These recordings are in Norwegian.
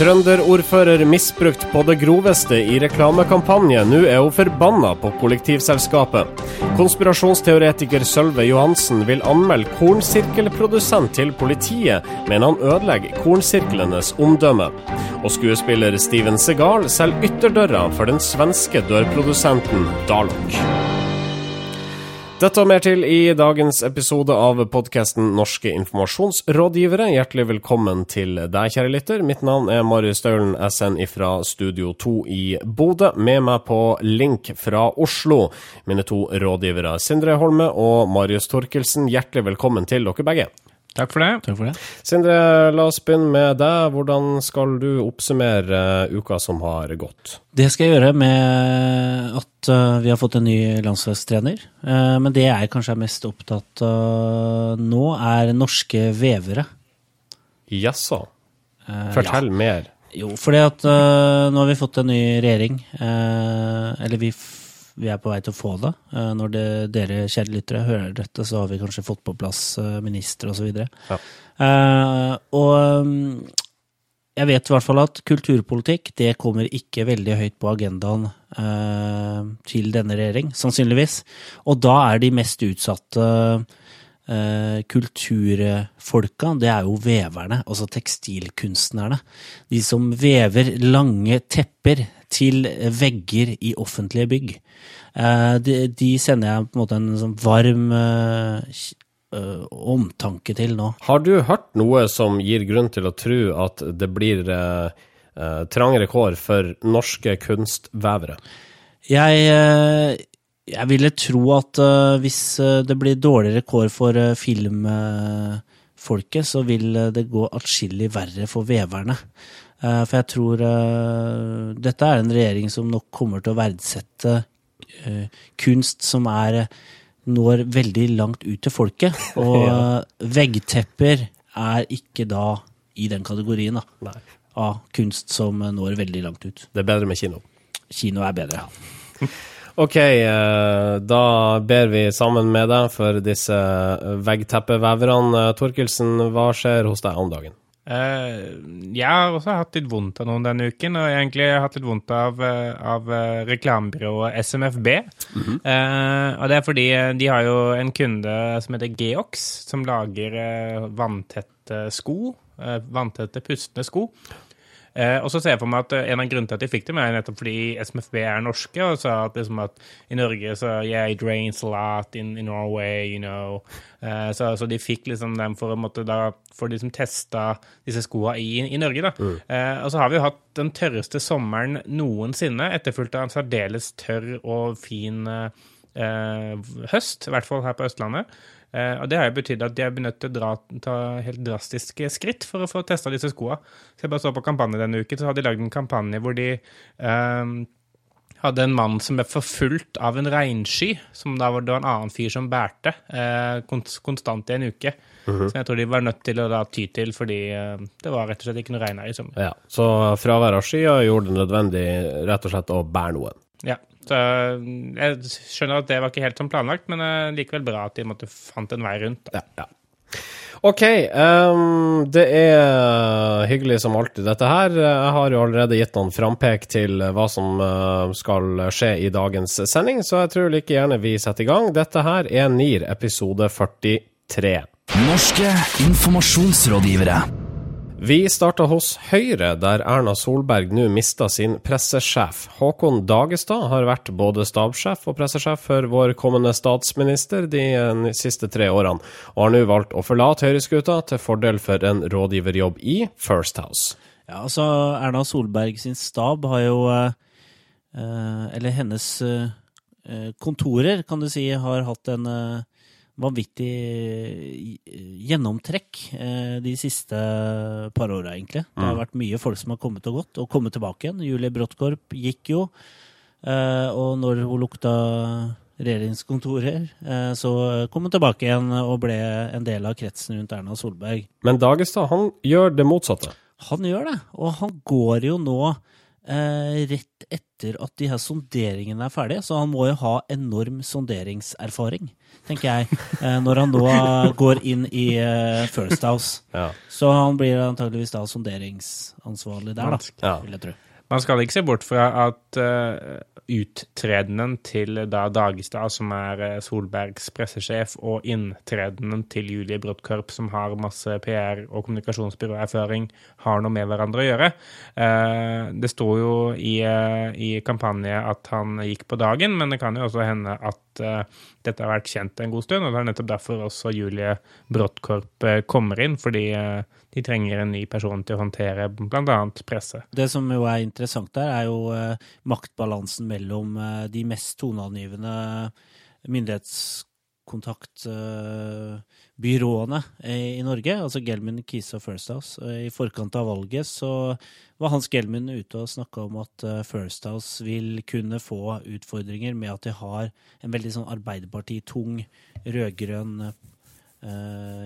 Trønderordfører misbrukt på det groveste i reklamekampanje. Nå er hun forbanna på kollektivselskapet. Konspirasjonsteoretiker Sølve Johansen vil anmelde kornsirkelprodusent til politiet, men han ødelegger kornsirklenes omdømme. Og skuespiller Steven Segal selger ytterdøra for den svenske dørprodusenten Dalok. Dette og mer til i dagens episode av podkasten Norske informasjonsrådgivere. Hjertelig velkommen til deg, kjære lytter. Mitt navn er Marius Staulen, SN fra Studio 2 i Bodø. Med meg på link fra Oslo, mine to rådgivere Sindre Holme og Marius Torkelsen. Hjertelig velkommen til dere begge. Takk for det. Takk for det. Sindre, la oss begynne med deg. Hvordan skal du oppsummere uka som har gått? Det skal jeg gjøre med at uh, vi har fått en ny landslagstrener. Uh, men det jeg kanskje er mest opptatt av nå, er norske vevere. Jaså. Uh, Fortell ja. mer. Jo, fordi at nå har vi fått en ny regjering. eller vi, vi, er på vei til å få det. når det, dere kjære lyttere hører dette, så har vi kanskje fått på plass minister osv. Ja. og um, jeg vet i hvert fall at kulturpolitikk det kommer ikke veldig høyt på agendaen eh, til denne regjering, sannsynligvis. Og da er de mest utsatte eh, kulturfolka, det er jo veverne, altså tekstilkunstnerne. De som vever lange tepper til vegger i offentlige bygg. Eh, de, de, sender jeg på en måte en sånn varm Uh, omtanke til nå. Har du hørt noe som gir grunn til å tro at det blir uh, uh, trangere kår for norske kunstvevere? Jeg, jeg ville tro at hvis det blir dårligere kår for filmfolket, så vil det gå atskillig verre for veverne. For jeg tror dette er en regjering som nok kommer til å verdsette kunst som er når veldig langt ut til folket. Og ja. veggtepper er ikke da i den kategorien da, Nei. av kunst som når veldig langt ut. Det er bedre med kino? Kino er bedre, ja. Ok, da ber vi sammen med deg for disse veggteppeveverne. Torkelsen, hva skjer hos deg om dagen? Uh, jeg har også hatt litt vondt av noen denne uken, og egentlig har jeg hatt litt vondt av, av reklamebyrået SMFB. Mm -hmm. og det er fordi de har jo en kunde som heter Geox, som lager vanntette sko. vanntette, pustende sko. Eh, og så ser jeg for meg at En av grunnene til at de fikk dem, er nettopp fordi SMFB er norske, og sa at, liksom at i Norge så Yeah, it rains a lot in, in Norway, you know. Eh, så, så, de fikk liksom dem for å måtte da for de som testa disse skoa i, i, Norge. da. Mm. Eh, og så har vi jo hatt den tørreste sommeren noensinne, etterfulgt av en særdeles tørr og fin høst, i hvert fall her på Østlandet. Uh, og Det har jo betydd at de er nødt til å dra, ta helt drastiske skritt for å få testa disse skoa. Så jeg bare så på kampanje denne uken, så hadde de lagd en kampanje hvor de um, hadde en mann som ble forfulgt av en regnsky, som da var det var en annen fyr som bærte, eh, konstant i en uke. Mm -hmm. Som jeg tror de var nødt til å da ty til, fordi det var rett og slett ikke noe regn her i sommer. Ja, Så fravær av skyer gjorde det nødvendig rett og slett å bære noen? Ja. Så jeg skjønner at det var ikke helt som planlagt, men likevel bra at de måtte fant en vei rundt. Ja, ja. OK. Um, det er hyggelig som alltid, dette her. Jeg har jo allerede gitt noen frampek til hva som skal skje i dagens sending, så jeg tror like gjerne vi setter i gang. Dette her er NIR episode 43. Norske informasjonsrådgivere. Vi starta hos Høyre, der Erna Solberg nå mista sin pressesjef. Håkon Dagestad har vært både stabssjef og pressesjef for vår kommende statsminister de siste tre årene, og har nå valgt å forlate Høyreskuta til fordel for en rådgiverjobb i First House. Ja, altså Erna Solberg sin stab har jo Eller hennes kontorer, kan du si, har hatt en vanvittig gjennomtrekk de siste par åra, egentlig. Det har vært mye folk som har kommet og gått, og kommet tilbake igjen. Julie Bråttkorp gikk jo, og når hun lukta regjeringskontorer, så kom hun tilbake igjen og ble en del av kretsen rundt Erna Solberg. Men Dagestad, han gjør det motsatte? Han gjør det, og han går jo nå eh, rett etter at de her sonderingene er ferdige, så han må jo ha enorm sonderingserfaring, tenker jeg, eh, når han nå går inn i eh, First House. Ja. Så han blir antageligvis da sonderingsansvarlig der, da, vil jeg tro. Man skal ikke se bort fra at uh, uttredenen til da Dagestad, som er eh, Solbergs pressesjef, og inntredenen til Julie Brodtkorp, som har masse PR- og kommunikasjonsbyråerfaring, har noe med hverandre å gjøre. Uh, det sto jo i, uh, i kampanje at han gikk på dagen, men det kan jo også hende at eh, dette har vært kjent en god stund, og det er nettopp derfor også Julie Bråttkorp eh, kommer inn, fordi eh, de trenger en ny person til å håndtere bl.a. presse. Det som jo er interessant der, er jo maktbalansen mellom de mest toneangivende myndighetskontaktbyråene i, i Norge, altså Gelmin, Kise og First House. I forkant av valget så var Hans Gelmin ute og snakka om at eh, First House vil kunne få utfordringer med at de har en veldig sånn Arbeiderparti-tung, rød-grønn eh,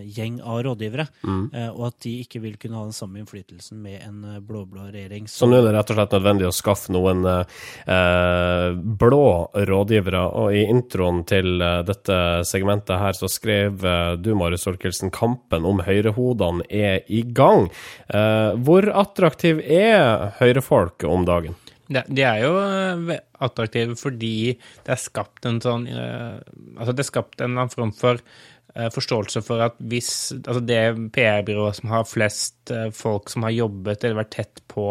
gjeng av rådgivere, eh, og at de ikke vil kunne ha den samme innflytelsen med en eh, blå-blå regjering. Så nå er det rett og slett nødvendig å skaffe noen eh, blå rådgivere. Og i introen til eh, dette segmentet her så skrev eh, du, Marius Olkelsen, kampen om høyrehodene er i gang. Eh, hvor attraktiv er høyrefolk om dagen? De, er jo eh, attraktive fordi det er skapt en sånn eh, Altså, det er skapt en eller annen form for eh, forståelse for at hvis Altså, det PR-byrået som har flest eh, folk som har jobbet eller vært tett på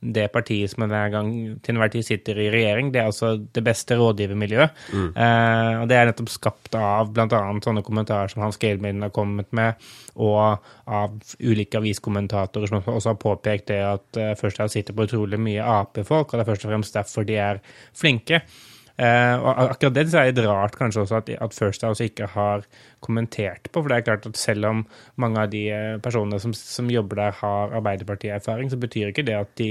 det partiet som hver gang til enhver tid sitter i regjering, det er altså det beste rådgivermiljøet. Eh, og det er nettopp skapt av bl.a. sånne kommentarer som Hans Gehlmeilen har kommet med, og av ulike aviskommentatorer som også har påpekt det at uh, og fremst sitter på utrolig mye Ap-folk, og det er først og fremst derfor de er flinke. Eh, og akkurat det er litt rart kanskje også at, at First House ikke har kommentert på, for det er klart at selv om mange av de eh, personene som, som jobber der har Arbeiderparti-erfaring, så betyr ikke det at de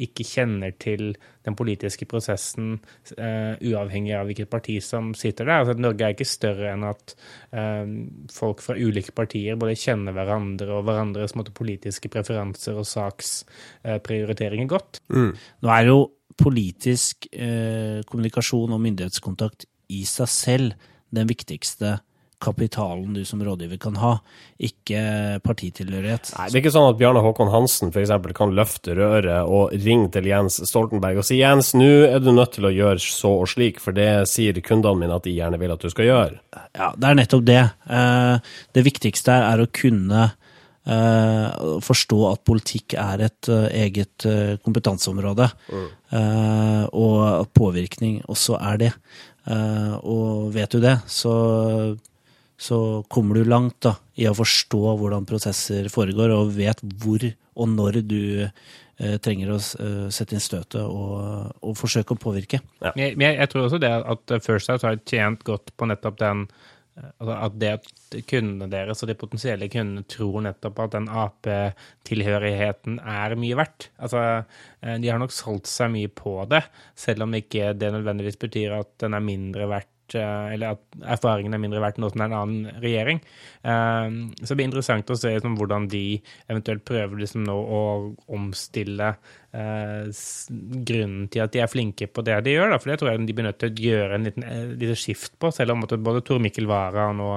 ikke kjenner til den politiske prosessen uh, uavhengig av hvilket parti som sitter der. Altså, at Norge er ikke større enn at uh, folk fra ulike partier både kjenner hverandre og hverandres måte, politiske preferanser og saksprioriteringer godt. Nå er jo politisk eh, kommunikasjon og myndighetskontakt i seg selv den viktigste kapitalen du som rådgiver kan ha, ikke partitilhørighet. Nei, Det er ikke sånn at Bjarne Håkon Hansen f.eks. kan løfte røret og ringe til Jens Stoltenberg og si Jens, nå er du nødt til å gjøre så og slik, for det sier kundene mine at de gjerne vil at du skal gjøre. Ja, det er nettopp det. Eh, det viktigste er å kunne forstå at politikk er et eh, eget eh, kompetanseområde, eh, og at påvirkning også er det. Eh, og vet du det, så, så kommer du langt da, i å forstå hvordan prosesser foregår, og vet hvor og når du eh, trenger å eh, sette inn støtet og, og forsøke å påvirke. Men jeg, men jeg, tror også det at First House har tjent godt på nettopp den eh, altså At det at kundene deres og de potensielle kundene tror nettopp at den Ap-tilhørigheten er mye verdt. Altså, eh, de har nok solgt seg mye på det, selv om ikke det nødvendigvis betyr at den er mindre verdt eh, eller at erfaringen er mindre verdt nå som det er en annen regjering. Eh, Så det blir interessant å se liksom, hvordan de eventuelt prøver liksom, nå å omstille eh, grunnen til at de er flinke på det de gjør. For det tror jeg de blir nødt til å gjøre en liten eh, lite skift på, selv om både Tor Mikkel Wara og nå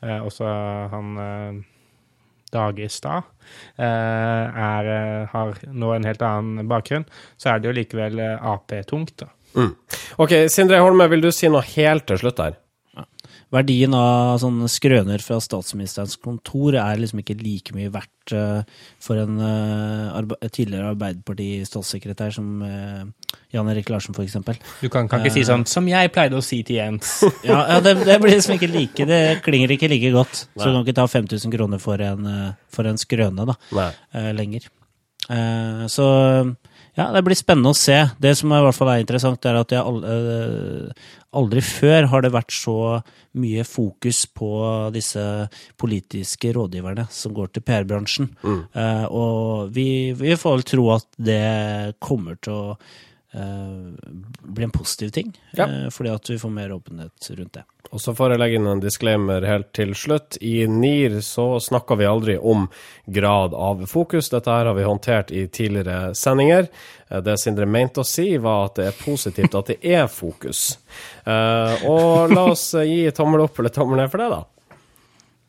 også han Dagestad har nå en helt annen bakgrunn, så er det jo likevel Ap-tungt. da. Mm. Ok, Sindre Holme, vil du si noe helt til slutt her? verdien av sånne skrøner fra statsministerens kontor er liksom ikke like mye verdt uh, for en uh, arbe tidligere Arbeiderparti-statssekretær som uh, Jan Erik Larsen, eksempel. Du kan, kan ikke si sånn som jeg pleide å si til Jens. Ja, ja det, det blir liksom ikke like Det klinger ikke like godt. Så du kan ikke ta 5000 kroner for en, for en skrøne da, Nei. eh, lenger. Eh, Så ja, det blir spennende å se. Det som i hvert fall er interessant, er at jeg aldri, aldri før har det vært så mye fokus på disse politiske rådgiverne som går til PR-bransjen. Mm. Og vi, vi får vel tro at det kommer til å eh, bli en positiv ting. Ja. eh, fordi at vi får mer åpenhet rundt det. Og så får jeg legge inn en disclaimer helt til slutt. I NIR så snakker vi aldri om grad av fokus. Dette her har vi håndtert i tidligere sendinger. Eh, Det Sindre mente å si, var at det er positivt at det er fokus. Eh, og la oss gi tommel opp eller tommel ned for det, da.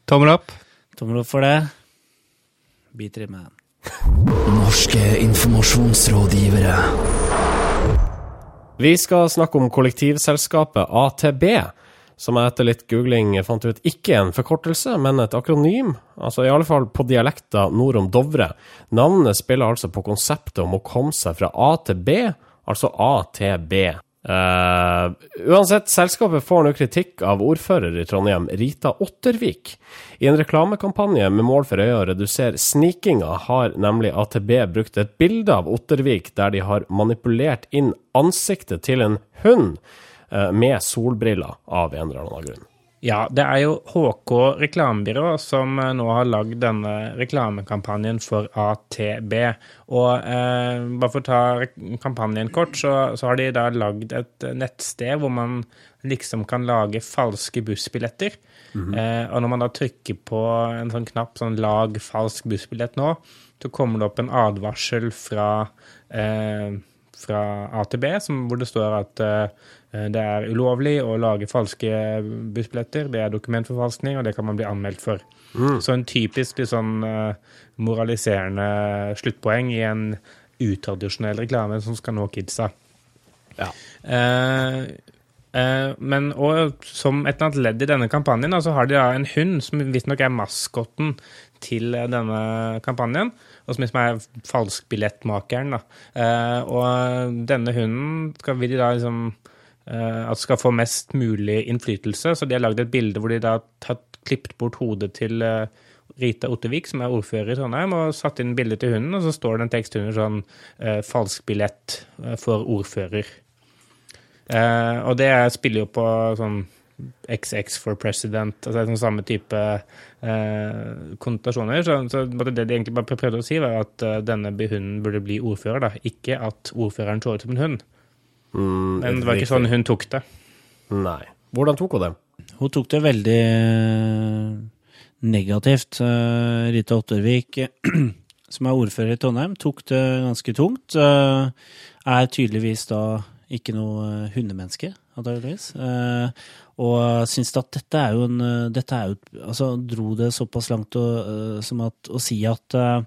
Tommel opp. Tommel opp for det. Biter med man. Norske informasjonsrådgivere. Vi skal snakke om kollektivselskapet AtB, som jeg etter litt googling fant ut ikke er en forkortelse, men et akronym. Altså i alle fall på dialekta nord om Dovre. Navnet spiller altså på konseptet om å komme seg fra A til B, altså A Eh, uansett, selskapet får nå kritikk av ordfører i Trondheim, Rita Ottervik. I en reklamekampanje med mål for øye å redusere snikinga, har nemlig AtB brukt et bilde av Ottervik der de har manipulert inn ansiktet til en hund uh, med solbriller av en eller annen grunn. Ja, det er jo HK reklamebyrå som eh, nå har lagd denne reklamekampanjen for ATB. Og eh, bare for å ta kampanjen kort, så, så har de da lagd et nettsted hvor man liksom kan lage falske bussbilletter. eh, og når man da trykker på en sånn knapp, sånn 'lag falsk bussbillett nå', så kommer det opp en advarsel fra eh, fra A til B, som, hvor det står at uh, det er ulovlig å lage falske bussbilletter. Det er dokumentforfalskning, og det kan man bli anmeldt for. Så en typisk sånn eh, moraliserende sluttpoeng i en utradisjonell reklame som skal nå kidsa. Ja. Uh, men og som et eller annet ledd i denne kampanjen, så har de da en hund som visstnok er maskotten til denne kampanjen, og som liksom er falskbillettmakeren. Da. Eh, og denne hunden skal vi da liksom uh, at skal få mest mulig innflytelse, så de har lagd et bilde hvor de da har klippet bort hodet til uh, Rita Ottevik, som er ordfører i Trondheim, og satt inn bilde til hunden, og så står det en tekst under sånn eh, 'falsk billett eh, for ordfører'. Eh, og det spiller jo på sånn XX for president, altså sånn samme type eh, konnotasjoner. Så, så det de egentlig bare prøvde å si, var at uh, denne hunden burde bli ordfører, da. Ikke at ordføreren så ut som en hund. Mm, Men det var ikke sånn hun tok det. Nei. Hvordan tok hun det? Hun tok det veldig eh, negativt. Eh, Rita Ottervik, som er ordfører i Trondheim, tok det ganske tungt. Er tydeligvis da ikke noe eh, hundemenneske, antakeligvis. Og syns at dette er jo en eh, Dette er jo Altså dro det såpass langt å, eh, som at, å si at uh,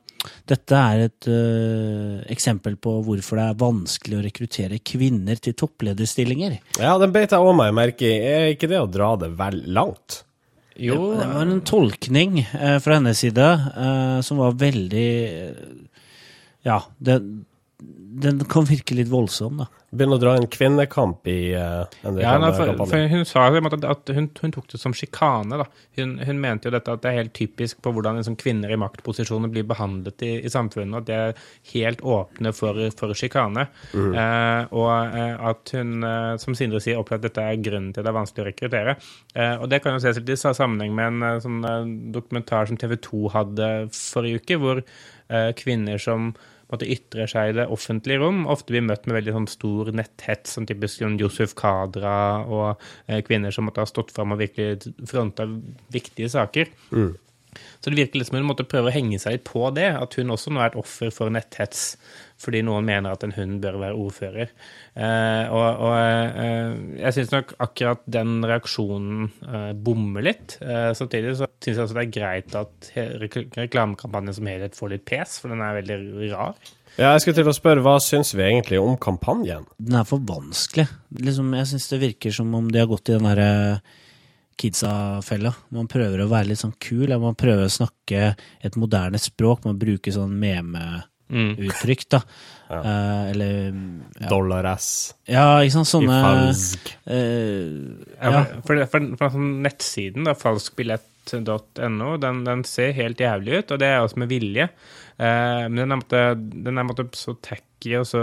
dette er et uh, eksempel på hvorfor det er vanskelig å rekruttere kvinner til topplederstillinger. Ja, den beit jeg òg meg merke i. Er ikke det å dra det vel langt? Jo, Det var en tolkning uh, fra hennes side eh, som var veldig Ja, den, den kan virke litt voldsom, da. Begynne å dra en kvinnekamp i uh, en Ja, nei, for, for hun sa jo at hun, hun tok det som sjikane. da. Hun, hun mente jo dette at det er helt typisk på hvordan liksom, kvinner i maktposisjoner blir behandlet i, i samfunnet. At det er helt åpne for, for sjikane. Eh, og uh, at hun, som Sindre sier, opplever at dette er grunnen til at det er vanskelig å rekruttere. Eh, og det kan jo ses litt i sammenheng med en sånn dokumentar som TV 2 hadde forrige uke, hvor kvinner som måtte ytre seg i det offentlige rom, ofte blir møtt med veldig sånn stor netthets, som typisk Josef Kadra og eh, kvinner som måtte ha stått fram og virkelig fronta viktige saker. Så det virker litt som hun måtte prøve å henge seg litt på det, at hun også nå er et offer for netthets fordi noen mener at en hund bør være ordfører. Eh, og og eh, jeg syns nok akkurat den reaksjonen eh, bommer litt. Eh, samtidig så syns jeg også det er greit at reklamekampanjen som helhet får litt pes, for den er veldig rar. Ja, jeg skulle til å spørre, hva syns vi egentlig om kampanjen? Den er for vanskelig. Liksom, jeg syns det virker som om de har gått i den derre kidsa-fella. Man prøver å være litt sånn kul, ja, man prøver å snakke et moderne språk. Man bruker sånn meme-uttrykk, da. Eh, eller ja. Dollar-ass. ja, ikke sant, i sånne falsk eh, Ja, ja. For, for, for, for sånn nettsiden, da, falskbillett.no, Den, den ser helt jævlig ut, og det er også med vilje. Eh, men den er, måtte, den er måtte så tacky og så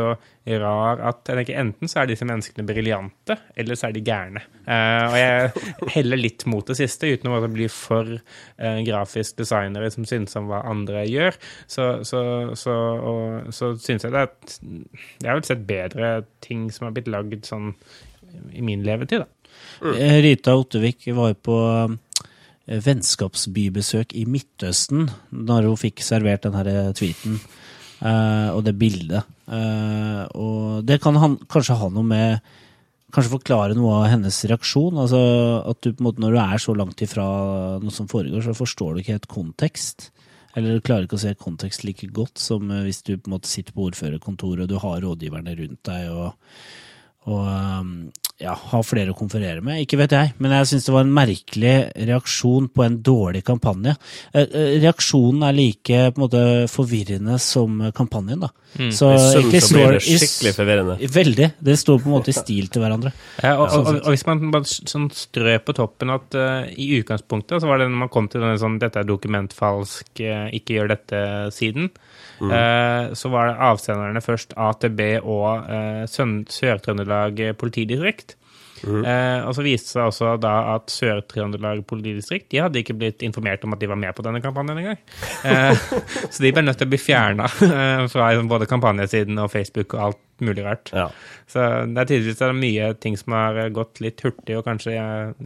rar at jeg tenker enten så er disse menneskene briljante, eller så er de gærne. Eh, og jeg heller litt mot det siste, uten å bli for eh, grafisk designere som synes om hva andre gjør. Så, så, så, og, så synes jeg det at Jeg har vel sett bedre ting som har blitt lagd sånn i min levetid, da. Mm. Rita Ottevik var på eh, vennskapsbybesøk i Midtøsten når hun fikk servert den her tweeten eh, og det bildet. Uh, og det kan han, kanskje ha noe med Kanskje forklare noe av hennes reaksjon. altså at du på en måte Når du er så langt ifra noe som foregår, så forstår du ikke helt kontekst. Eller du klarer ikke å se kontekst like godt som eh, hvis du på en måte sitter på ordførerkontoret og du har rådgiverne rundt deg og, og um, ja, ha flere å konferere med. Ikke vet jeg, men jeg syns det var en merkelig reaksjon på en dårlig kampanje. Eh, eh, Reaksjonen er like på en måte forvirrende som kampanjen, da. Så I sum egentlig så blir står det skikkelig forvirrende. Veldig. Det står på en måte i stil til hverandre. Ja, og, og, og hvis man bare sånn strø på toppen at uh, i utgangspunktet så var det når man kom til denne sånn 'dette er dokumentfalsk, ikke gjør dette'-siden, eh, så var det avsenderne først AtB og eh, Sør-Trøndelag politidistrikt. Eh, og så viste det seg også da at Sør-Trøndelag politidistrikt de hadde ikke blitt informert om at de var med på denne kampanjen engang. Eh, så de ble nødt til å bli fjerna eh, fra liksom, både kampanjesiden og Facebook og alt mulig rart. Ja. Så det er tydeligvis det er mye ting som har gått litt hurtig og kanskje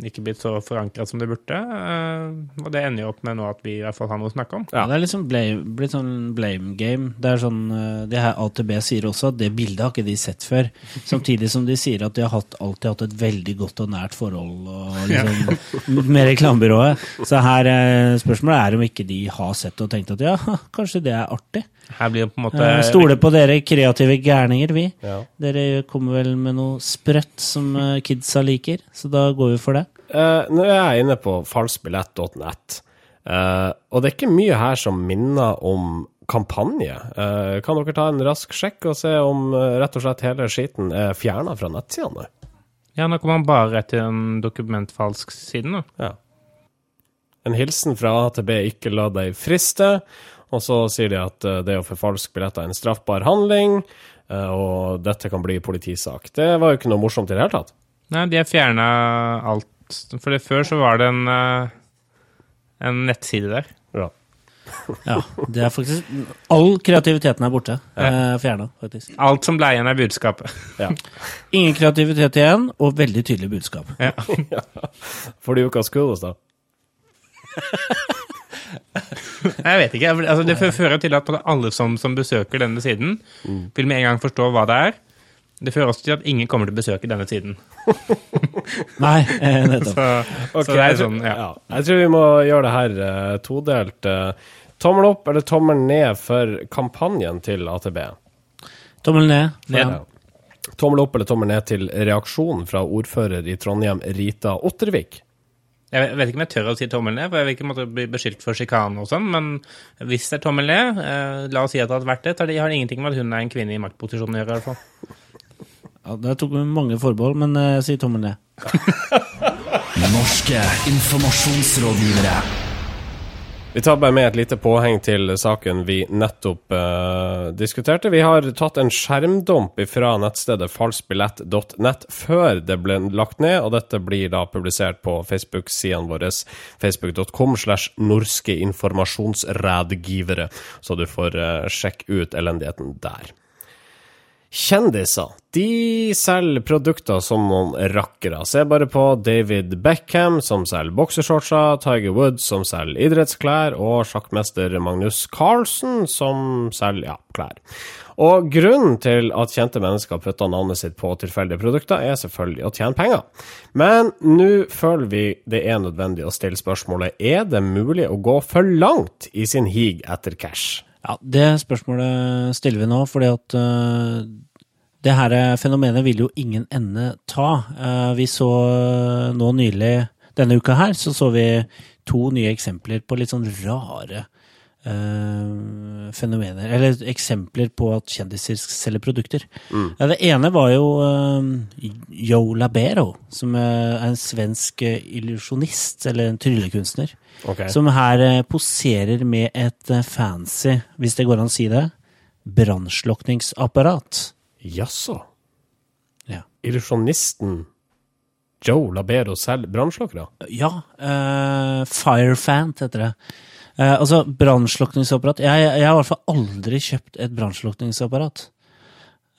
ikke blitt så forankra som det burde. eh, Og det ender jo opp med nå at vi i hvert fall har noe å snakke om. Ja. Det er liksom blame, blitt sånn blame game. Det er sånn, eh, det her AtB sier også at det bildet har ikke de sett før. Samtidig som de sier at de har hatt, alltid hatt et veldig godt og nært forhold og liksom, med reklamebyrået. Så her eh, spørsmålet er om ikke de har sett og tenkt at ja, kanskje det er artig. Her blir det på en måte Stole på dere kreative gærninger, vi. Ja. Dere kommer vel med noe sprøtt som eh, kidsa liker, så da går vi for det. Uh, nå er jeg inne på falskbillett.net, uh, og det er ikke mye her som minner om kampanje. Uh, kan dere ta en rask sjekk og se om eh, rett og slett hele skiten er fjerna fra nettsidene? Ja, nå kommer man bare til en dokumentfalsk-siden, nå. Ja. En hilsen fra AtB ikke la deg friste, og så sier de at eh, det å forfalske billetter er en straffbar handling, eh, og dette kan bli politisak. Det var jo ikke noe morsomt i det hele tatt. Nei, de har fjerna alt. For det, før så var det en, eh, en nettside der. Ja. Ja, det er faktisk All kreativiteten er borte. Ja. Fjerna, faktisk. Alt som ble igjen, er budskapet. ja. Ingen kreativitet igjen, og veldig tydelig budskap. Ja. For de ukas oss da. Jeg vet ikke. Altså, det fører til at alle som, som besøker denne siden, vil med en gang forstå hva det er. Det fører også til at ingen kommer til å besøke denne siden. Nei, eh, nettopp. Så, okay, så det jeg, er tror, sånn, ja. ja. jeg tror vi må gjøre det her uh, todelt. Uh, tommel opp eller tommel ned for kampanjen til AtB? Tommel ned. Ned. Ja. Tommel opp eller tommel ned til reaksjonen fra ordfører i Trondheim, Rita Ottervik? Jeg vet ikke om jeg tør å si tommel ned, for jeg vil ikke måtte bli beskyldt for sjikane og sånn, men hvis det er tommel ned, eh, la oss si at det hadde vært det, så har det har ingenting med at hun er en kvinne i maktposisjon å gjøre, i hvert fall. Ja, Der tok vi mange forbehold, men eh, si tommel ned. Norske informasjonsrådgivere. Vi tar bare med et lite påheng til saken vi nettopp uh, diskuterte. Vi har tatt en skjermdump fra nettstedet falskbillett.nett før det ble lagt ned, og dette blir da publisert på Facebook-sidene våre, facebook.com slash norske informasjonsrådgivere, så du får uh, sjekke ut elendigheten der. Kjendiser de selger produkter som noen rakkere. Se bare på David Beckham, som selger boksershortser, Tiger Woods, som selger idrettsklær, og sjakkmester Magnus Carlsen, som selger ja, klær. Og grunnen til at kjente mennesker putter navnet sitt på tilfeldige produkter, er selvfølgelig å tjene penger. Men nå føler vi det er nødvendig å stille spørsmålet er det mulig å gå for langt i sin hig etter cash. Ja, Det spørsmålet stiller vi nå, fordi at uh, det her fenomenet vil jo ingen ende ta. Uh, vi så nå nylig, denne uka her, så så vi to nye eksempler på litt sånn rare eh, fenomener, eller eksempler på at kjendiser selger produkter. Ja, det ene var jo uh, Joe Labero, som er en svensk eh, illusjonist, eller en tryllekunstner. Okay. Som her uh, poserer med et eh, fancy, hvis det går an å si det, brannslukningsapparat. Jaså. Ja. Illusjonisten Joe Labero selger brannslukkere? Ja, eh, Firefant heter det. Eh, altså, brannslukningsapparat jeg, jeg har i hvert fall aldri kjøpt et brannslukningsapparat.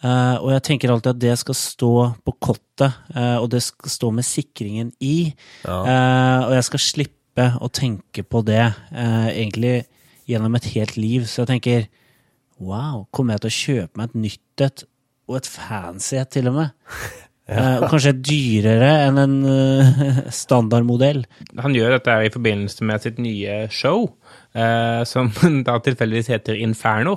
Eh, og jeg tenker alltid at det skal stå på kottet, eh, og det skal stå med sikringen i. Eh, og jeg skal slippe å tenke på det eh, egentlig gjennom et helt liv. Så jeg tenker wow, kommer jeg til å kjøpe meg et nytt et, og et fancy et til og med? Eh, og kanskje dyrere enn en uh, standardmodell. Han gjør dette i forbindelse med sitt nye show, eh, som da tilfeldigvis heter Inferno.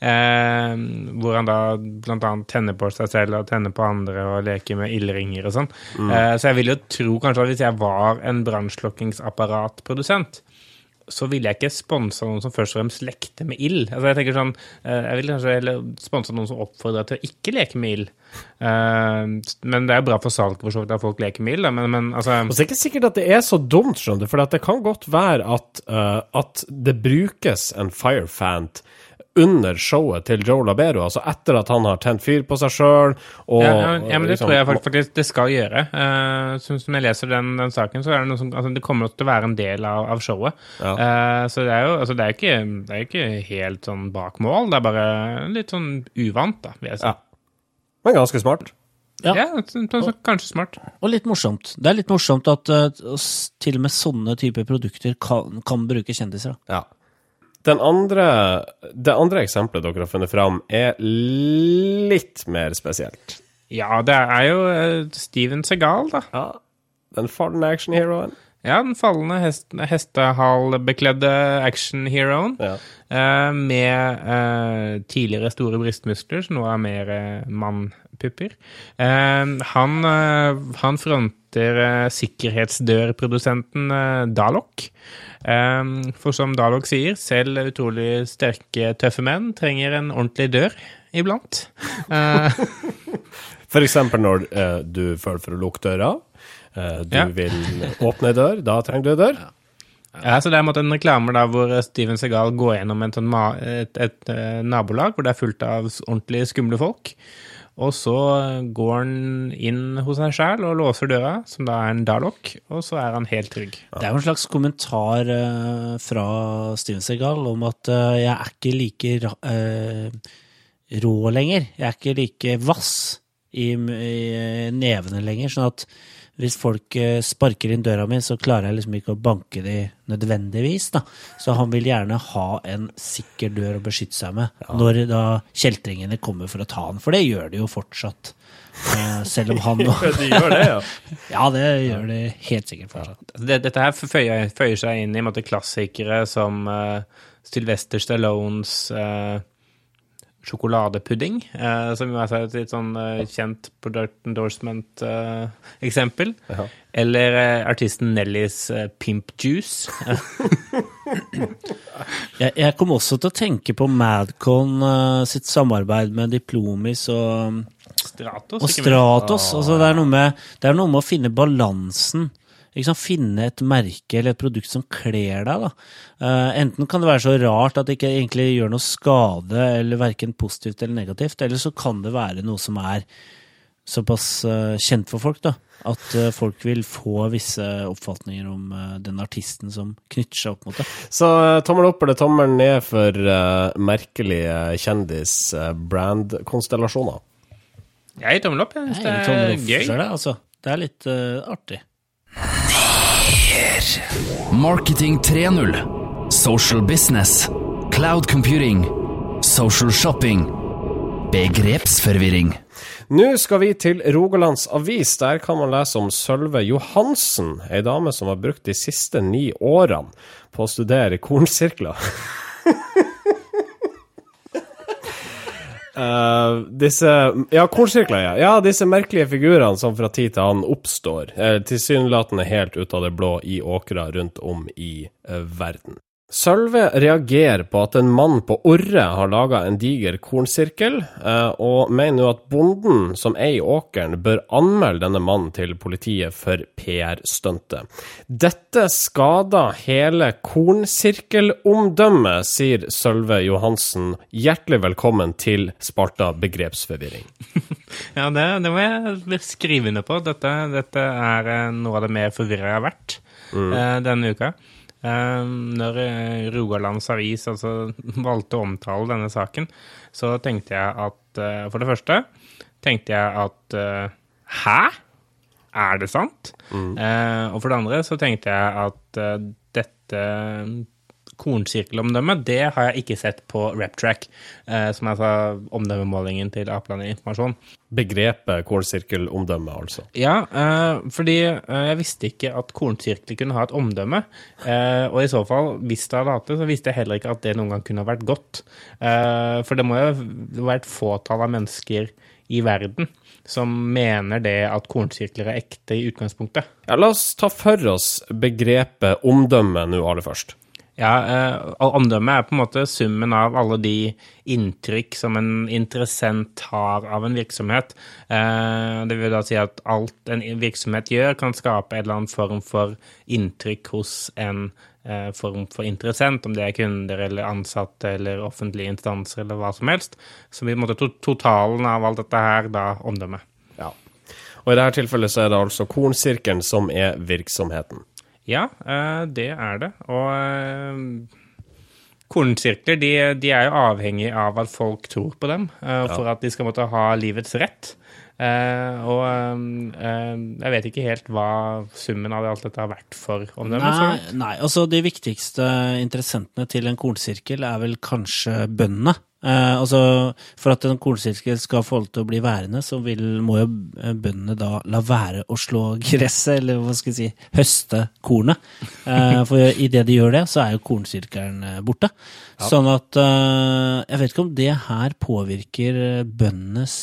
Eh, hvor han da annet tenner på seg selv og tenner på andre og leker med ildringer og sånn. Eh, så jeg vil jo tro kanskje at hvis jeg var en brannslukkingsapparatprodusent, så ville jeg ikke sponsa noen som først og fremst lekte med ild. Altså jeg tenker sånn, eh, jeg ville kanskje sponsa noen som oppfordra til å ikke leke med ild. Eh, Men det er jo bra for salget for så vidt at folk leker med ild, men, men altså Og så er det ikke sikkert at det er så dumt, skjønner du, for det kan godt være at, eh, at det brukes en Firefant under showet til Joe Labero, altså etter at han har tent fyr på seg sjøl og ja, ja, ja, men det liksom- tror jeg faktisk det skal gjøre. Uh, som, som jeg leser den, den saken, så er det noe som altså, Det kommer til å være en del av, av showet. Ja. Uh, så det er jo altså, det er ikke, det er ikke helt sånn bak mål, det er bare litt sånn uvant, da, vil jeg si. Ja. Men ganske smart. Ja. Ja, kanskje smart. Og litt morsomt. Det er litt morsomt at uh, til og med sånne typer produkter kan, kan bruke kjendiser. Da. Ja. Den andre, det andre eksempelet dere har funnet fram, er litt mer spesielt. Ja, det er jo eh, Steven Segal, da. Ja. Den fallende actionheroen. Ja, den fallende hest, hestehalbekledde actionheroen. Ja. Eh, med eh, tidligere store brystmuskler, som nå er mer eh, mannpupper. Eh, han, eh, han fronter eh, sikkerhetsdørprodusenten Dalok. For som Dalok sier, selv utrolig sterke, tøffe menn trenger en ordentlig dør iblant. Eh, For eksempel når du føler for å lukke døra. Eh, du Ja. vil åpne ei dør, da trenger du ei dør. Ja, så Det er en en reklame da, hvor Steven Segal går gjennom et, sånn et, et, eh, nabolag hvor det er fullt av ordentlig skumle folk. Og så går han inn hos seg sjæl og låser døra, som da er en Dalok, og så er han helt trygg. Det er jo en slags kommentar eh, fra Steven Segal om at eh, jeg er ikke like eh, rå lenger. Jeg er ikke like vass i nevene lenger. Sånn at hvis folk eh, sparker inn døra mi, så klarer jeg liksom ikke å banke de nødvendigvis. da. Så han vil gjerne ha en sikker dør å beskytte seg med når da kjeltringene kommer for å ta han. For det gjør de jo fortsatt. Eh, selv om han De gjør det, ja. Ja, det gjør de helt sikkert fortsatt. Det, dette her føyer, føyer seg inn i måte, klassikere som uh, Sylvester Stallones eh, sjokoladepudding, eh, som jo er et litt sånn eh, kjent product endorsement-eksempel. Ja. Eller eh, artisten Nellys eh, Pimp Juice. Jeg, jeg kom også til å tenke på Madcon eh, sitt samarbeid med Diplomis og, Stratos. og. Stratos. Altså, det, er noe med, det er noe med å finne balansen. Ikke sant? Finne et merke eller et produkt som kler deg. Da. Eh, enten kan det være så rart at det ikke egentlig gjør noe skade, eller verken positivt eller negativt, eller så kan det være noe som er såpass eh, kjent for folk, da. At eh, folk vil få visse oppfatninger om den artisten som knytter seg opp mot det. Så tommel opp eller tommel ned for merkelige kjendis-brand-konstellasjoner. Jeg gir tommel opp. Jeg Det er det er gøy. det, altså. Det er litt eh, artig. Marketing 3.0. Social business. Cloud computing. Social shopping. Begrepsforvirring. Nå skal vi til Rogalands Avis. Der kan man lese om Sølve Johansen, ei dame som har brukt de siste ni årene på å studere kornsirkler. Eh, disse Ja, kornsirkler, ja. ja. Disse merkelige figurene som fra tid til annen oppstår, uh, tilsynelatende helt ut av det blå i åkra rundt om i uh, verden. Sølve reagerer på at en mann på Orre har laga en diger kornsirkel, eh, og mener nå at bonden som eier åkeren, bør anmelde denne mannen til politiet for PR-stuntet. Dette skader hele kornsirkelomdømmet, sier Sølve Johansen. Hjertelig velkommen til Sparta begrepsforvirring. Ja, det, det må jeg skrive under på. Dette, dette er eh, noe av det mer forvirra jeg har vært mm. denne uka. Eh, når eh, Rogalands Avis altså, valgte å omtale denne saken, så tenkte jeg at eh, For det første tenkte jeg at eh, Hæ? Er det sant? Mm. og for det andre så tenkte jeg at dette kornsirkelomdømmet, det har jeg ikke sett på RepTrack, eh, som er altså omdømmemålingen til Apeland Informasjon. Begrepet kornsirkelomdømme, altså. Ja, eh, fordi eh, jeg visste ikke at kornsirkler kunne ha et omdømme. Eh, og i så fall, hvis det hadde hatt det, så visste jeg heller ikke at det noen gang kunne ha vært godt. Eh, for det må jo være et fåtall av mennesker i verden som mener det at kornsirkler er ekte i utgangspunktet. Ja, la oss ta for oss begrepet omdømme nå aller først. Ja, eh, omdømme er på en måte summen av alle de inntrykk som en interessent har av en virksomhet. Eh, det vil da si at alt en virksomhet gjør, kan skape en eller annen form for inntrykk hos en eh, form for interessent, om det er kunder eller ansatte eller offentlige instanser eller hva som helst. Så vi måtte to totalen av alt dette her, da omdømme. Ja. Og i dette tilfellet så er det altså kornsirkelen som er virksomheten. Ja, eh, det er det. Og eh, kornsirkler de, de er jo avhengig av at folk tror på dem, eh, for at de skal måtte ha livets rett. Uh, og uh, jeg vet ikke helt hva summen av alt dette har vært for omdømmet. Nei, så- nei, altså de viktigste interessentene til en kornsirkel er vel kanskje bøndene. Eh, altså, for at en kornsirkel skal få lov til å bli værende, så vil, må jo eh, bøndene da la være å slå gresset, eller hva skal jeg si, høste kornet. Eh, for idet de gjør det, så er jo kornsirkelen borte. borte. Sånn at eh, Jeg vet ikke om det her påvirker bøndenes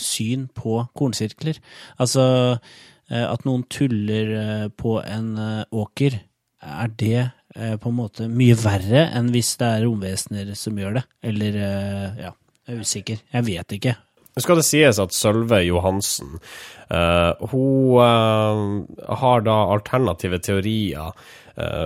syn på kornsirkler. Altså at noen tuller på en åker, er det eh, på en måte mye verre enn hvis det er romvesener som gjør det? Eller eh, ja, jeg er usikker. Jeg vet ikke. Nå skal det sies at Sølve Johansen eh, hun har da alternative teorier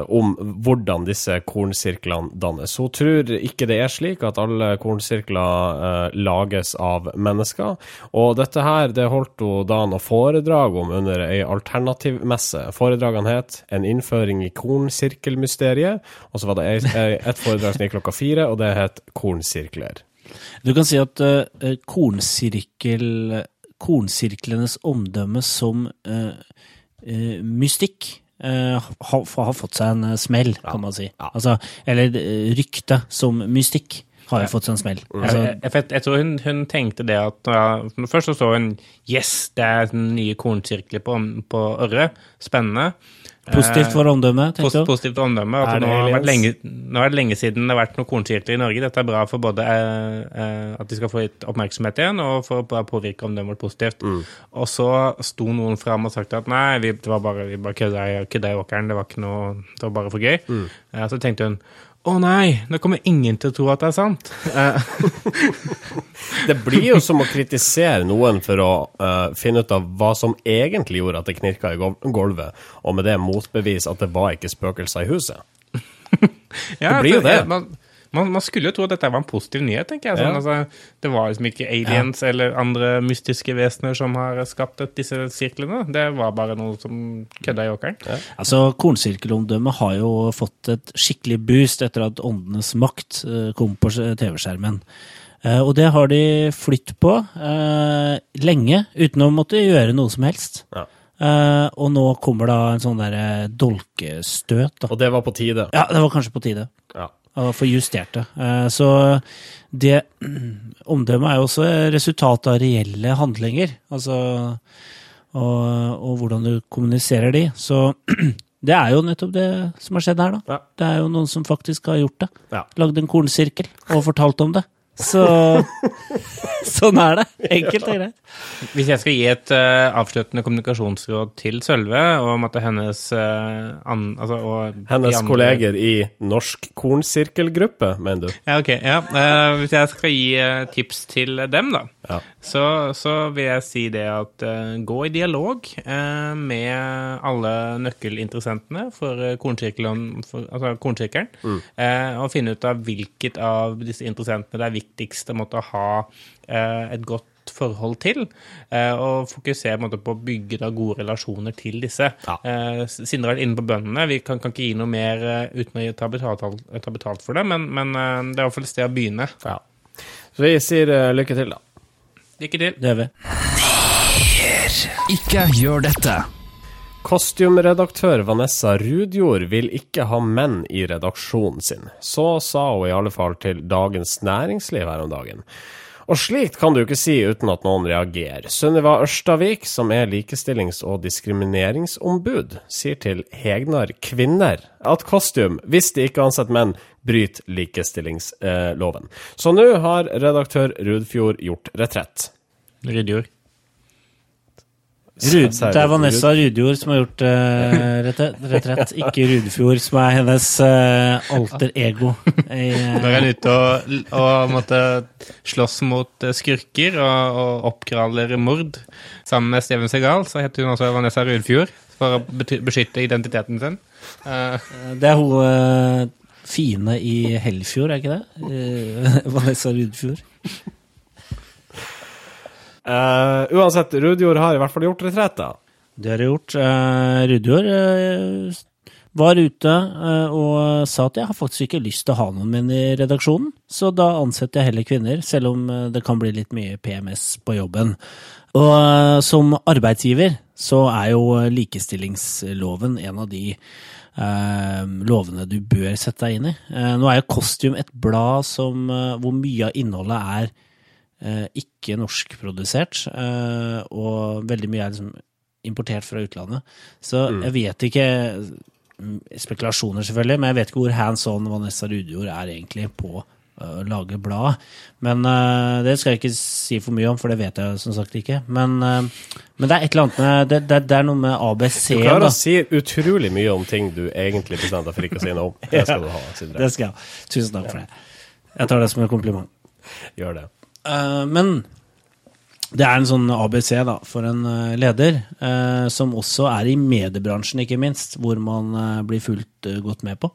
om hvordan disse kornsirklene dannes. Hun tror ikke det er slik at alle kornsirkler eh, lages av mennesker. Og dette her det holdt hun da noe foredrag om under ei alternativmesse. Foredragene het 'En innføring i kornsirkelmysteriet', og så var det et foredrag som gikk klokka fire, og det het 'Kornsirkler'. Du kan si at uh, kornsirkel, kornsirklenes omdømme som uh, uh, mystikk eh, har, har fått seg en eh, smell, kan man si. Altså, eller eh, rykte som mystikk har jo fått seg en smell. Altså, jeg, jeg, jeg tror hun, hun tenkte det at uh, Først så så hun Yes, det er den nye kornsirkelen på, på Ørre. Spennende. Positivt for omdømmet, Post, positivt omdømme. Er At nå, har det lenge, nå er det lenge siden det har vært noen kornsirkler i Norge. Dette er bra for både eh, eh, at de skal få litt oppmerksomhet igjen, og for å påvirke omdømmet vårt positivt. Og så sto noen fram og sagt at nei, vi, det var bare, vi bare kødda i, åkeren, det var ikke noe, det var bare for gøy. Eh, så tenkte hun å nei, nå kommer ingen til å tro at det er sant. Eh, Det blir jo som å kritisere noen for å uh, finne ut av hva som egentlig gjorde at det knirka i gulvet, og med det motbevise at det var ikke spøkelser i huset. Ja, Det blir jo det. Man, man, man skulle jo tro at dette var en positiv nyhet, tenker jeg. Sånn, Ja. altså, det var liksom ikke aliens eller andre mystiske vesener som har skapt disse sirklene. Det var bare noe som kødda i åkeren. Altså, Kornsirkelomdømmet har jo fått et skikkelig boost etter at Åndenes makt eh, kom på TV-skjermen. Eh, Og det har de flytt på eh, lenge, uten å måtte gjøre noe som helst. Ja. Eh, og nå kommer da en sånn derre dolkestøt. Da. Og det var på tide. Ja, det var kanskje på tide Ja. Å få justert det. Eh, så det Omdømmet er jo også resultat av reelle handlinger. Altså og, og hvordan du kommuniserer de. Så det er jo nettopp det som har skjedd her, da. Ja. Det er jo noen som faktisk har gjort det. Ja. Lagd en kornsirkel og fortalt om det. Så sånn er det. Enkelt og greit. Hvis jeg skal gi et uh, avsluttende kommunikasjonsråd til Sølve om at hennes uh, an, altså, og Hennes andre- kolleger i Norsk kornsirkelgruppe, mener du? Ja, ok. Ja. Uh, hvis jeg skal gi tips til dem, da, Ja. så, så vil jeg si det at gå i dialog eh, med alle nøkkelinteressentene for, kornsirkelen, for altså kornsirkelen, eh, og finne ut av hvilket av disse interessentene det er viktigst å måtte ha eh, et godt forhold til, eh, og fokusere på, en måte, på å bygge da, gode relasjoner til disse. Ja. Eh, Sindre har vært inne på bøndene. Vi kan, kan ikke gi noe mer uten å ta betalt, ta betalt for det, men, men det er i hvert fall et sted å begynne. Ja. Så vi sier lykke til, da. Lykke til. Det gjør vi. Ikke gjør dette. Kostymeredaktør Vanessa Rudjord vil ikke ha menn i redaksjonen sin. Så sa hun i alle fall til Dagens Næringsliv her om dagen. Og slikt kan du ikke si uten at noen reagerer. Sunniva Ørstavik, som er likestillings- og diskrimineringsombud, sier til Hegnar Kvinner at kostyme, hvis de ikke ansetter menn, bryter likestillingsloven. Så nå har redaktør Rudfjord gjort retrett. Rydjord. Rud, det er Vanessa Rudjord som har gjort uh, retrett, ikke Rudfjord, som er hennes uh, alter ego. I, eh, Når han er ute og, og måtte slåss mot eh, skurker og, og oppgraver mord sammen med Steven Segal, så heter hun også Vanessa Rudfjord for å beskytte identiteten sin. Uh. det er hun eh, fine i Hellfjord, er ikke det? Eh, Vanessa Rudfjord. Eh, uansett, Rudjord har i hvert fall gjort retrett, da. Det har jeg gjort. Uh, Rudjord uh, var ute uh, og sa at jeg har faktisk ikke lyst til å ha noen menn i redaksjonen, så da ansetter jeg heller kvinner, selv om det kan bli litt mye PMS på jobben. Og som arbeidsgiver så er jo likestillingsloven en av de lovene du bør sette deg inn i. Nå er jo Kostium et blad som, hvor mye av innholdet er ikke norskprodusert, eh, og veldig mye er liksom importert fra utlandet. Så jeg vet ikke mm, Spekulasjoner, selvfølgelig, men jeg vet ikke hvor hands on Vanessa Rudjord er egentlig på eh, å lage blad. Men uh, det skal jeg ikke si for mye om, for det vet jeg som sagt ikke. Men, uh, men det er et eller annet med Det, det, det er noe med ABC. Du klarer da. å si utrolig mye om ting du egentlig bestemte deg for ikke å si noe om. Det skal du ha, Sindre. Det skal jeg. Tusen takk for det. Jeg tar det som en kompliment. Gjør det. Eh, men det er en sånn ABC da, for en eh, leder, eh, som også er i mediebransjen, ikke minst, hvor man blir fullt eh, godt med på.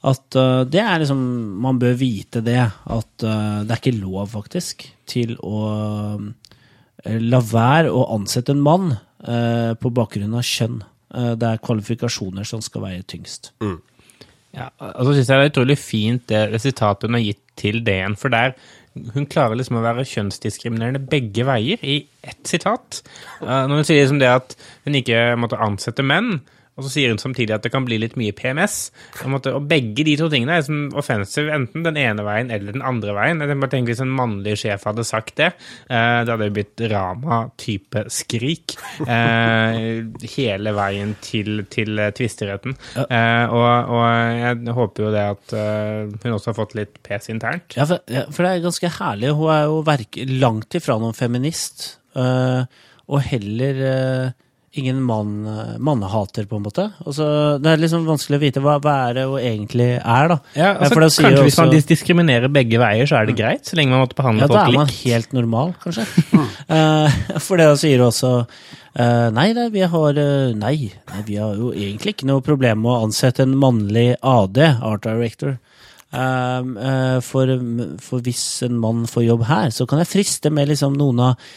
At det er liksom Man bør vite det, at det er ikke lov, faktisk, til å la være å ansette en mann på bakgrunn av kjønn. Det er kvalifikasjoner som skal veie tyngst. Ja, og så syns jeg det er utrolig fint det, det sitatet hun har gitt til DN, for der hun klarer liksom å være kjønnsdiskriminerende begge veier i ett sitat. Eh, når hun sier liksom det at hun ikke måtte ansette menn, og så sier hun samtidig at det kan bli litt mye PMS. Måte, og begge de to tingene er som offensive, enten den ene veien eller den andre veien. Jeg bare tenker Hvis en mannlig sjef hadde sagt det, eh, det hadde jo blitt Rama-type skrik eh, hele veien til, til eh, tvisteretten. Eh, og, og jeg håper jo det at eh, hun også har fått litt pes internt. Ja, for, ja, for det er ganske herlig. Hun er jo langt ifra noen feminist. øh, og heller ingen mann, mannehater, på en måte. Altså, det er liksom vanskelig å vite hva, hva er det hun egentlig er, da. Ja, altså, kanskje også, Hvis man diskriminerer begge veier, så er det greit, så lenge man måtte behandle Ja, da er man likt. helt normal, kanskje. uh, for det sier også uh, Nei, da, vi har uh, nei, nei, vi har jo egentlig ikke noe problem med å ansette en mannlig AD, Art Director. For, for hvis en mann får jobb her, så kan jeg friste med liksom noen av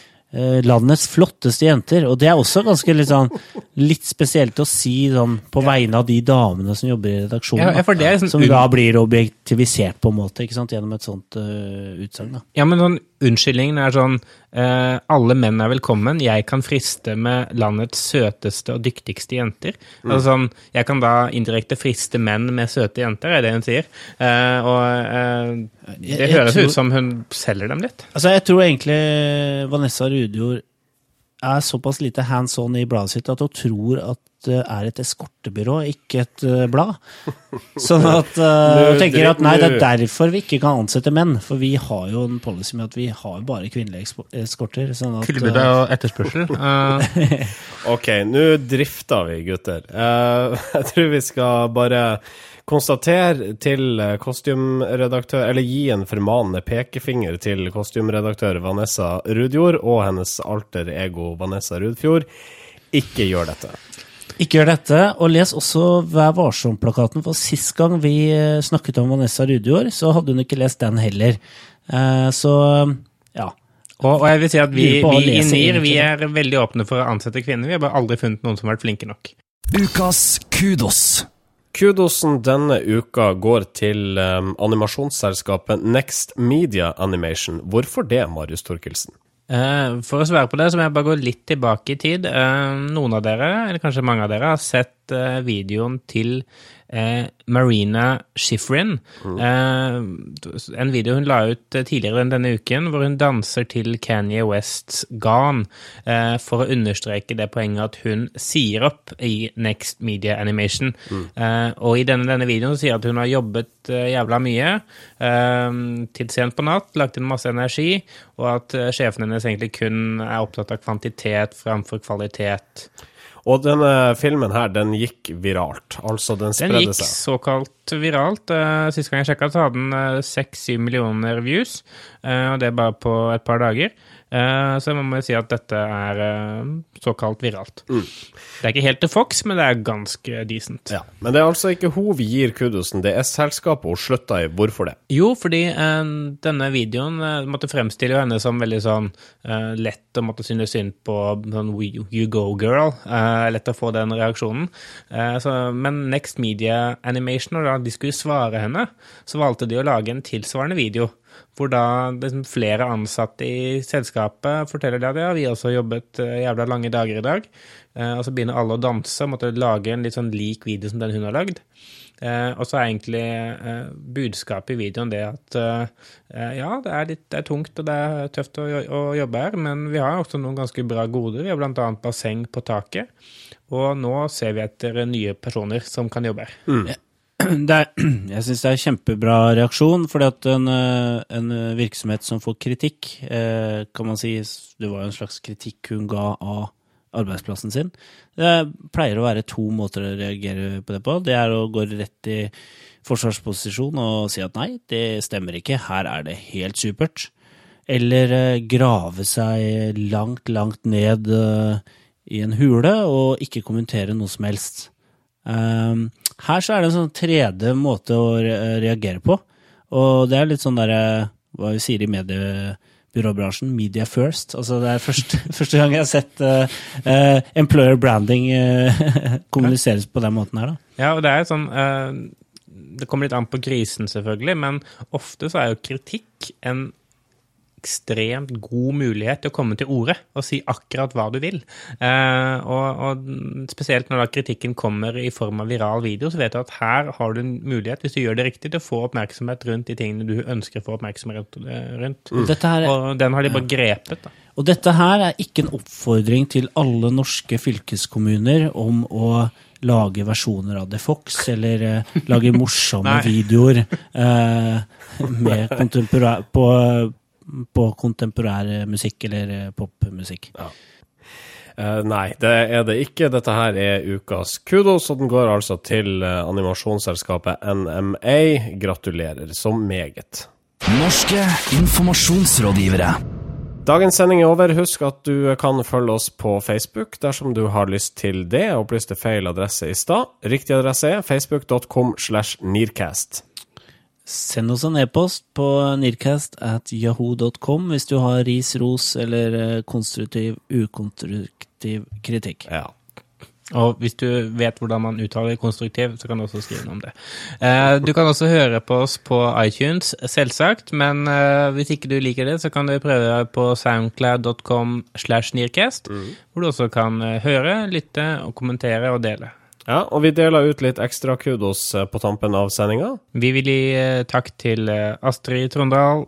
landets flotteste jenter. Og det er også ganske litt sånn litt spesielt å si sånn på vegne av de damene som jobber i redaksjonen. Ja, ja, liksom som da blir objektivisert på en måte, gjennom et sånt uh, utsagn. Ja, men sånn, unnskyldningen er sånn eh, Alle menn er velkommen. Jeg kan friste med landets søteste og dyktigste jenter. Mm. Altså sånn, Jeg kan da indirekte friste menn med søte jenter, er det hun sier. Uh, og Jeg- det jeg høres tror- ut som hun selger dem litt. Altså, jeg tror egentlig Vanessa Rudjord er såpass lite hands on i bladet sitt at hun tror at det er et eskortebyrå, ikke et eh, blad. Sånn at uh, Nå tenker at nei, det er derfor vi ikke kan ansette menn. For vi har jo en policy med at vi har bare kvinnelige eskorter. Sånn at, Tilbud eh, og etterspørsel. Eh, Ok, nå drifter vi, gutter. Eh, jeg tror vi skal bare konstatere til kostymeredaktør Eller gi en formanende pekefinger til kostymeredaktør Vanessa Rudjord og hennes alter ego Vanessa Rudfjord. Ikke gjør dette. Ikke gjør dette, og les også Vær varsom-plakaten, for sist gang vi eh, snakket om Vanessa Rudjord, så hadde hun ikke lest den heller. Eh, Så ja. og, og jeg vil si at vi, vi i NIR vi er veldig åpne for å ansette kvinner. Vi har bare aldri funnet noen som har vært flinke nok. Ukas kudos. Kudosen denne uka går til um, animasjonsselskapet Next Media Animation. Hvorfor det, Marius Thorkildsen? Uh, For å svare på det, så må jeg bare gå litt tilbake i tid. Uh, Noen av dere, eller kanskje mange av dere, har sett eh, videoen til eh, Marina Schifrin. Eh, En video hun la ut eh, tidligere denne uken, hvor hun danser til Kanye Wests Gone, eh, for å understreke det poenget at hun sier opp i Next Media Animation. Eh, Og i denne, denne videoen sier at hun har jobbet jævla mye til sent på natt, lagt inn masse energi, og at sjefen hennes egentlig kun er opptatt av kvantitet framfor kvalitet. Og denne filmen her, den gikk viralt. Altså, den spredde seg. Den gikk seg. såkalt viralt. Eh, Sist gang jeg sjekka, så hadde den seks-syv millioner views, eh, og det bare på et par dager. Eh, Så man må jo si at dette er eh, såkalt viralt. Mm. Det er ikke helt til Fox, men det er ganske decent. Ja, Men det er altså ikke hun vi gir kudosen, det er selskapet hun slutta i. Hvorfor det? Jo, fordi eh, denne videoen eh, måtte fremstille henne som veldig sånn eh, lett å måtte synes synd på sånn you, go girl. Lett å få den reaksjonen. Så, men Next Media Animation, når de skulle svare henne, så valgte de å lage en tilsvarende video. Hvor da liksom, flere ansatte i selskapet forteller det at ja, vi har jobbet eh, jævla lange dager i dag. Eh, og så begynner alle å danse og måtte lage en litt sånn lik video som den hun har lagd. Eh, og så er egentlig eh, budskapet i videoen det at eh, eh, ja, det er, litt, det er tungt og det er tøft å, å jobbe her, men vi har også noen ganske bra goder. Vi har bl.a. basseng på taket, og nå ser vi etter nye personer som kan jobbe her. det er, jeg syns det er en kjempebra reaksjon, fordi at en, eh, en virksomhet som får kritikk, eh, kan man si Det var jo en slags kritikk hun ga av arbeidsplassen sin. Det pleier å være to måter å reagere på det på. Det er å gå rett i forsvarsposisjon og si at nei, det stemmer ikke, her er det helt supert. Eller eh, grave seg langt, langt ned eh, i en hule og ikke kommentere noe som helst. Um, her så er det en sånn tredje måte å reagere på. Og det er litt sånn derre Hva vi sier i mediebyråbransjen, media first. Altså det er første, første gang jeg har sett uh, eh, employer branding uh, kommuniseres på den måten her, da. Ja, og det er sånn eh, Det kommer litt an på krisen, selvfølgelig, men ofte så er jo kritikk en ekstremt god mulighet til å komme til orde og si akkurat hva du vil. Eh, og, og spesielt når da kritikken kommer i form av viral video, så vet du at her har du en mulighet, hvis du gjør det riktig, til å få oppmerksomhet rundt de tingene du ønsker å få oppmerksomhet eh, rundt. Mm. her, Og den har de bare grepet, da. Og dette her er ikke en oppfordring til alle norske fylkeskommuner om å lage versjoner av The Fox, eller eh, lage morsomme videoer eh, med på, på kontemporær musikk eller popmusikk. popmusikk. Uh, nei, det er det ikke. Dette her er ukas kudos, og den går altså til uh, animasjonsselskapet NMA. Gratulerer så meget. Norske informasjonsrådgivere. Dagens sending er over. Husk at du kan følge oss på Facebook dersom du har lyst til det. Jeg opplyste feil adresse i stad. Riktig adresse er facebook.com slash nearcast. Send oss en e-post på nearcast at yahoo.com hvis du har ris, ros eller eh, konstruktiv, ukonstruktiv kritikk. Ja. Og hvis du vet hvordan man uttaler konstruktiv, så kan du også skrive noe om det. Eh, du kan også høre på oss på iTunes, selvsagt, men eh, hvis ikke du liker det, så kan du prøve deg på soundcloud.com slash nearcast, hvor du også kan høre, lytte og kommentere og dele. Ja, og vi deler ut litt ekstra kudos eh, på tampen av sendinga. Vi vil gi eh, takk til eh, Astrid Trondal,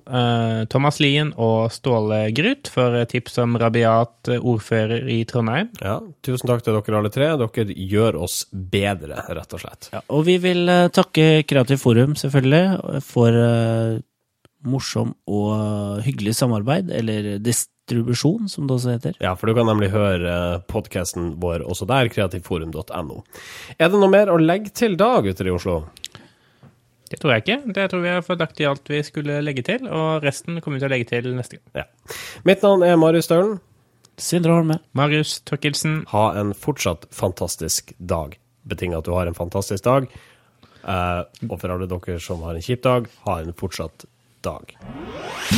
Thomas Lien og Ståle Grut for tips om rabiat ordfører i Trondheim. Ja, tusen takk til dere alle tre. Dere gjør oss bedre, rett og slett. Ja, og vi vil takke Kreativt Forum, selvfølgelig, for morsom og hyggelig samarbeid, eller distribusjon, som det også heter. Ja, for du kan nemlig høre podkasten vår også der, kreativforum.no. Er det noe mer å legge til da, gutter i Oslo? Det tror jeg ikke. Det tror vi har fått lagt i alt vi skulle legge til, og resten kommer vi til å legge til neste gang. Ja. Mitt navn er Marius Stølen. Sindre Holme. Marius Torkelsen, Ha en fortsatt fantastisk dag. Betinget at du har en fantastisk dag. Eh, og for alle dere som har en kjip dag, ha en fortsatt dag.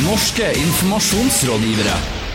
Norske informasjonsrådgivere.